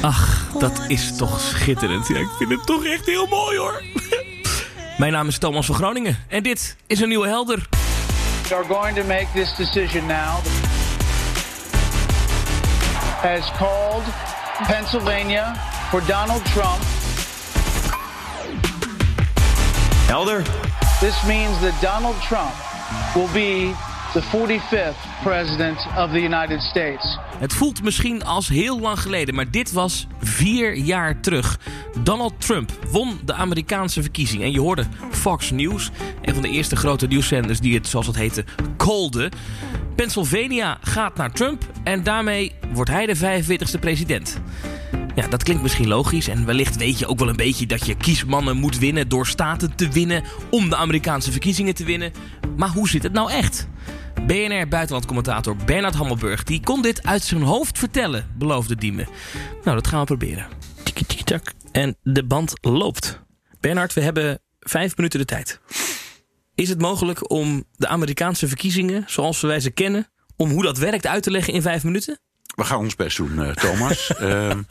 Ach, dat is toch schitterend. Ja, ik vind het toch echt heel mooi hoor. Mijn naam is Thomas van Groningen en dit is een nieuwe helder. We are going to make this decision now. Has called Pennsylvania for Donald Trump. Helder. This means that Donald Trump will be the 45th president of the United States. Het voelt misschien als heel lang geleden, maar dit was vier jaar terug. Donald Trump won de Amerikaanse verkiezing. En je hoorde Fox News, een van de eerste grote nieuwszenders die het, zoals het heette, calde. Pennsylvania gaat naar Trump en daarmee wordt hij de 45ste president. Ja, dat klinkt misschien logisch en wellicht weet je ook wel een beetje dat je kiesmannen moet winnen door staten te winnen om de Amerikaanse verkiezingen te winnen. Maar hoe zit het nou echt? BNR-buitenlandcommentator Bernard Hammelburg die kon dit uit zijn hoofd vertellen, beloofde Diemen. Nou, dat gaan we proberen. Tiki-tiki-tak. En de band loopt. Bernard, we hebben vijf minuten de tijd. Is het mogelijk om de Amerikaanse verkiezingen, zoals wij ze kennen, om hoe dat werkt uit te leggen in vijf minuten? We gaan ons best doen, eh, Thomas. Ehm,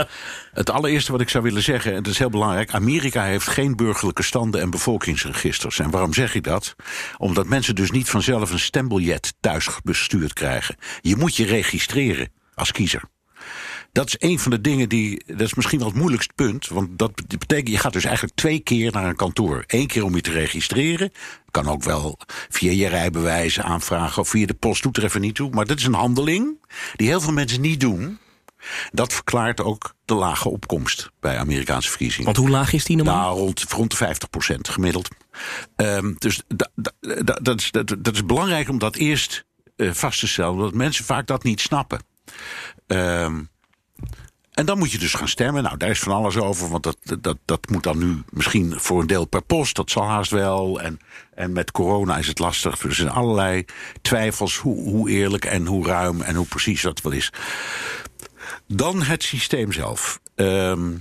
het allereerste wat ik zou willen zeggen, en dat is heel belangrijk... Amerika heeft geen burgerlijke standen en bevolkingsregisters. En waarom zeg ik dat? Omdat mensen dus niet vanzelf een stembiljet thuis bestuurd krijgen. Je moet je registreren als kiezer. Dat is een van de dingen die. Dat is misschien wel het moeilijkste punt. Want dat betekent, je gaat dus eigenlijk twee keer naar een kantoor. Eén keer om je te registreren. Kan ook wel via je rijbewijs aanvragen of via de post doet er even niet toe. Maar dat is een handeling die heel veel mensen niet doen. Dat verklaart ook de lage opkomst bij Amerikaanse verkiezingen. Want hoe laag is die normaal? Nou, rond, rond de 50% gemiddeld. Um, dus da, da, da, dat, is, dat, dat, is belangrijk om dat eerst uh, vast te stellen. Omdat mensen vaak dat niet snappen. Um, en dan moet je dus gaan stemmen. Nou, daar is van alles over, want dat, dat, dat moet dan nu misschien voor een deel per post. Dat zal haast wel. En, en met corona is het lastig. Er zijn allerlei twijfels hoe, hoe eerlijk en hoe ruim en hoe precies dat wel is. Dan het systeem zelf. Um,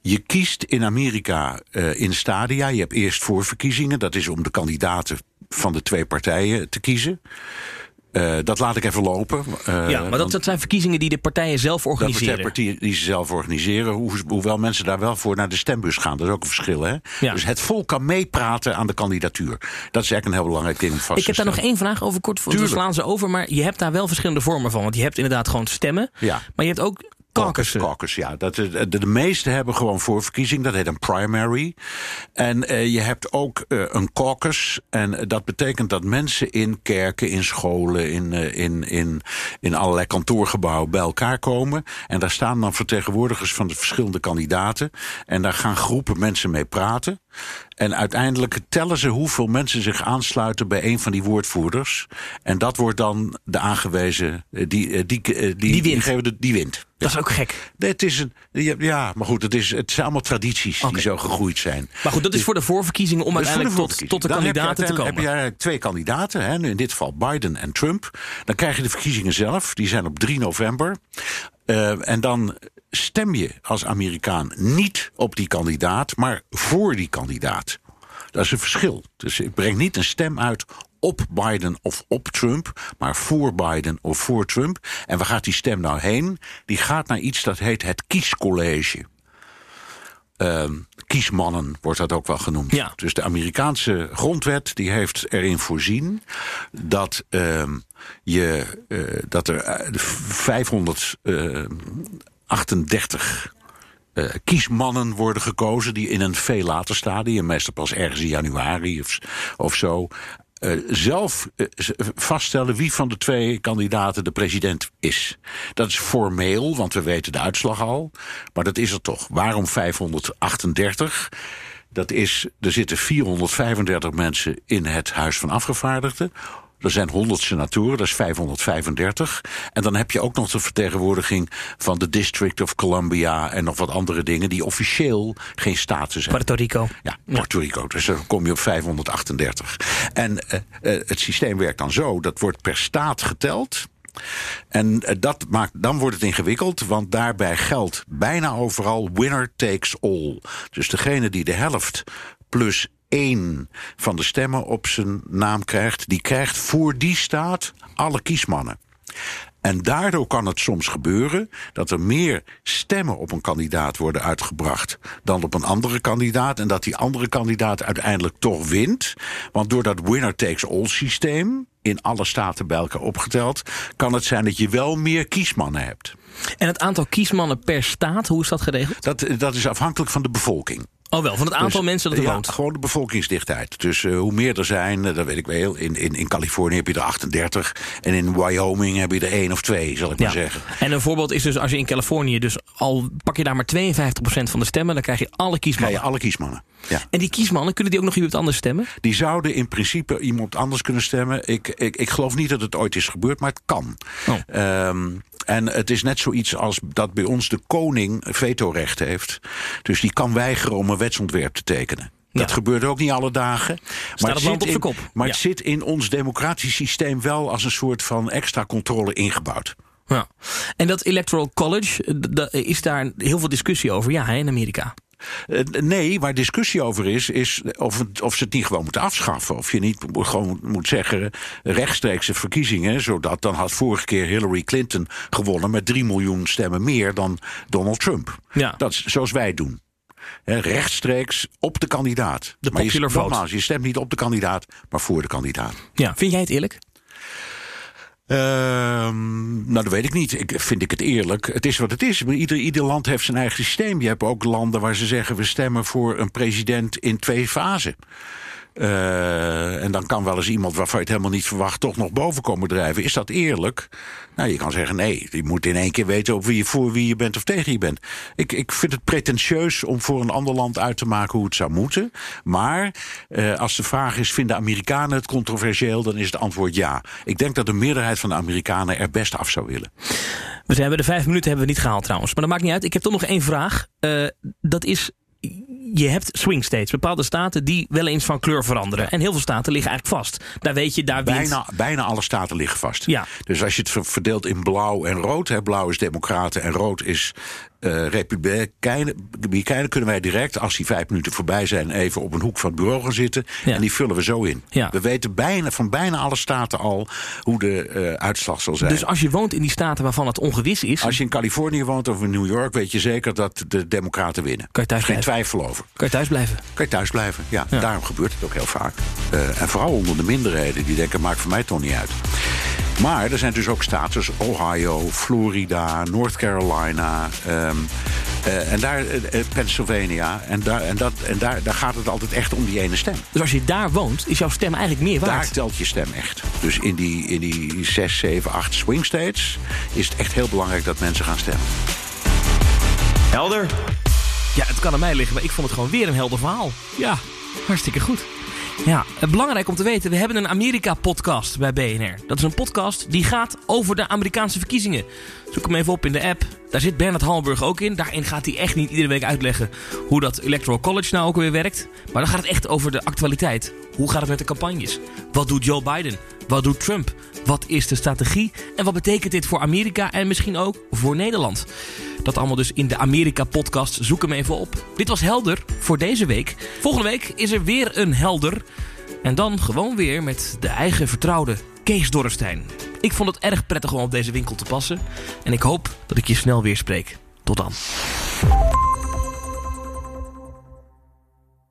je kiest in Amerika uh, in stadia. Je hebt eerst voorverkiezingen. Dat is om de kandidaten van de twee partijen te kiezen. Uh, dat laat ik even lopen. Uh, ja, maar dat, dat, zijn verkiezingen die de partijen zelf organiseren. Dat zijn partijen die ze zelf organiseren. Hoe, hoewel mensen daar wel voor naar de stembus gaan. Dat is ook een verschil. Hè? Ja. Dus het volk kan meepraten aan de kandidatuur. Dat is eigenlijk een heel belangrijk ding om vast Ik heb daar nog één vraag over. Kort, we slaan ze over. Maar je hebt daar wel verschillende vormen van. Want je hebt inderdaad gewoon stemmen. Ja. Maar je hebt ook Caucus, caucus, ja. Dat, de, de, meeste hebben gewoon voorverkiezing. Dat heet een primary. En uh, je hebt ook uh, een caucus. En dat betekent dat mensen in kerken, in scholen, in, in, in, in allerlei kantoorgebouwen bij elkaar komen. En daar staan dan vertegenwoordigers van de verschillende kandidaten. En daar gaan groepen mensen mee praten. En uiteindelijk tellen ze hoeveel mensen zich aansluiten bij een van die woordvoerders. En dat wordt dan de aangewezen. Die, die, die, die, die wint. de, die wint. Dat is ook gek. Nee, het is een, ja, maar goed, het, is, het zijn allemaal tradities okay. die zo gegroeid zijn. Maar goed, dat is voor de voorverkiezingen om uiteindelijk tot, tot de dan kandidaten te komen. Dan heb je eigenlijk twee kandidaten, hè, in dit geval Biden en Trump. Dan krijg je de verkiezingen zelf, die zijn op 3 november. Uh, en dan stem je als Amerikaan niet op die kandidaat, maar voor die kandidaat. Dat is een verschil. Dus ik breng niet een stem uit op Biden of op Trump, maar voor Biden of voor Trump. En waar gaat die stem nou heen? Die gaat naar iets dat heet het kiescollege. Uh, kiesmannen wordt dat ook wel genoemd. Ja. Dus de Amerikaanse grondwet die heeft erin voorzien dat, uh, je, uh, dat er 538 uh, kiesmannen worden gekozen die in een veel later stadium, meestal pas ergens in januari of, zo, uh, zelf uh, vaststellen wie van de twee kandidaten de president is. Dat is formeel, want we weten de uitslag al. Maar dat is er toch. Waarom 538? Dat is, er zitten 435 mensen in het Huis van Afgevaardigden. Er zijn 100 senatoren, dat is 535. En dan heb je ook nog de vertegenwoordiging van de District of Columbia en nog wat andere dingen die officieel geen status hebben. Puerto Rico. Ja, Puerto Rico. Dus dan kom je op 538. En uh, uh, het systeem werkt dan zo: dat wordt per staat geteld. En dat maakt, dan wordt het ingewikkeld, want daarbij geldt bijna overal winner takes all. Dus degene die de helft plus één van de stemmen op zijn naam krijgt, die krijgt voor die staat alle kiesmannen. En daardoor kan het soms gebeuren dat er meer stemmen op een kandidaat worden uitgebracht dan op een andere kandidaat. En dat die andere kandidaat uiteindelijk toch wint. Want door dat winner takes all systeem, in alle staten bij elkaar opgeteld, kan het zijn dat je wel meer kiesmannen hebt. En het aantal kiesmannen per staat, hoe is dat geregeld? Dat, dat is afhankelijk van de bevolking. Oh wel, van het aantal Dus, mensen dat er ja, woont. Gewoon de bevolkingsdichtheid. Dus eh, hoe meer er zijn, eh, dat weet ik wel. In, in, in Californië heb je er 38. En in Wyoming heb je er één of twee, zal ik maar zeggen. En een voorbeeld is dus als je in Californië, dus al pak je daar maar 52% van de stemmen, dan krijg je alle Krijg kiesmannen. je alle kiesmannen. Ja. En die kiesmannen, kunnen die ook nog iemand anders stemmen? Die zouden in principe iemand anders kunnen stemmen. Ik, ik, ik geloof niet dat het ooit is gebeurd, maar het kan. Oh. Ehm, en het is net zoiets als dat bij ons de koning vetorecht heeft. Dus die kan weigeren om een wetsontwerp te tekenen. Dat Ja. gebeurt ook niet alle dagen. Maar, het land op in, zijn kop. maar Ja. het zit in ons democratisch systeem wel als een soort van extra controle ingebouwd. Ja. En dat Electoral College, eh, is daar heel veel discussie over, ja, in Amerika. Eh, nee, waar discussie over is, is of, het, of ze het niet gewoon moeten afschaffen. Of je niet gewoon moet zeggen rechtstreekse verkiezingen. Zodat dan had vorige keer Hillary Clinton gewonnen met 3 miljoen stemmen meer dan Donald Trump. Ja. Dat is zoals wij doen. Rechtstreeks op de kandidaat. De maar je, nogmaals, je stemt niet op de kandidaat, maar voor de kandidaat. Ja, vind jij het eerlijk? Ehm, nou, dat weet ik niet. Ik, vind ik het eerlijk. Het is wat het is. Ieder, ieder land heeft zijn eigen systeem. Je hebt ook landen waar ze zeggen... we stemmen voor een president in twee fasen. Eh, en dan kan wel eens iemand waarvan je het helemaal niet verwacht... toch nog boven komen drijven. Is dat eerlijk? Nou, je kan zeggen nee. Je moet in één keer weten of wie je voor wie je bent of tegen je bent. Ik, ik vind het pretentieus om voor een ander land uit te maken hoe het zou moeten. Maar eh, als de vraag is, vinden Amerikanen het controversieel... dan is het antwoord ja. Ik denk dat de meerderheid van de Amerikanen er best af zou willen. We hebben de vijf minuten hebben we niet gehaald trouwens. Maar dat maakt niet uit. Ik heb toch nog één vraag. Eh, dat is, je hebt swing states. Bepaalde staten die wel eens van kleur veranderen. En heel veel staten liggen eigenlijk vast. Daar weet je, daar wint... Bijna, bijna alle staten liggen vast. Ja. Dus als je het ver- verdeelt in blauw en rood... Hè, blauw is democraten en rood is eh republikeinen... kunnen wij direct, als die vijf minuten voorbij zijn... even op een hoek van het bureau gaan zitten. Ja. En die vullen we zo in. Ja. We weten bijna, van bijna alle staten al hoe de eh, uitslag zal zijn. Dus als je woont in die staten waarvan het ongewis is... Als je in Californië woont of in New York... weet je zeker dat de democraten winnen. Kan je thuis Geen blijven. twijfel over. kan je thuis blijven. Kan je thuis blijven. Ja, Ja. daarom gebeurt het ook heel vaak. Eh, en vooral onder de minderheden. Die denken, maakt voor mij toch niet uit. Maar er zijn dus ook staten zoals Ohio, Florida, North Carolina... ehm, eh, en daar, eh, eh, Pennsylvania. En, daar, en, dat, en daar, daar gaat het altijd echt om die ene stem. Dus als je daar woont, is jouw stem eigenlijk meer Daar waard. telt je stem echt. Dus in die, in die 6, 7, 8 swing states... is het echt heel belangrijk dat mensen gaan stemmen. Helder. Ja, het kan aan mij liggen, maar ik vond het gewoon weer een helder verhaal. Ja, hartstikke goed. Ja, eh, belangrijk om te weten, we hebben een Amerika-podcast bij BNR. Dat is een podcast die gaat over de Amerikaanse verkiezingen. Zoek hem even op in de app. Daar zit Bernard Hallenburg ook in. Daarin gaat hij echt niet iedere week uitleggen hoe dat Electoral College nou ook weer werkt. Maar dan gaat het echt over de actualiteit. Hoe gaat het met de campagnes? Wat doet Joe Biden? Wat doet Trump? Wat is de strategie? En wat betekent dit voor Amerika en misschien ook voor Nederland? Dat allemaal dus in de Amerika-podcast. Zoek hem even op. Dit was Helder voor deze week. Volgende week is er weer een Helder. En dan gewoon weer met de eigen vertrouwde Kees Dorrestein. Ik vond het erg prettig om op deze winkel te passen. En ik hoop dat ik je snel weer spreek. Tot dan.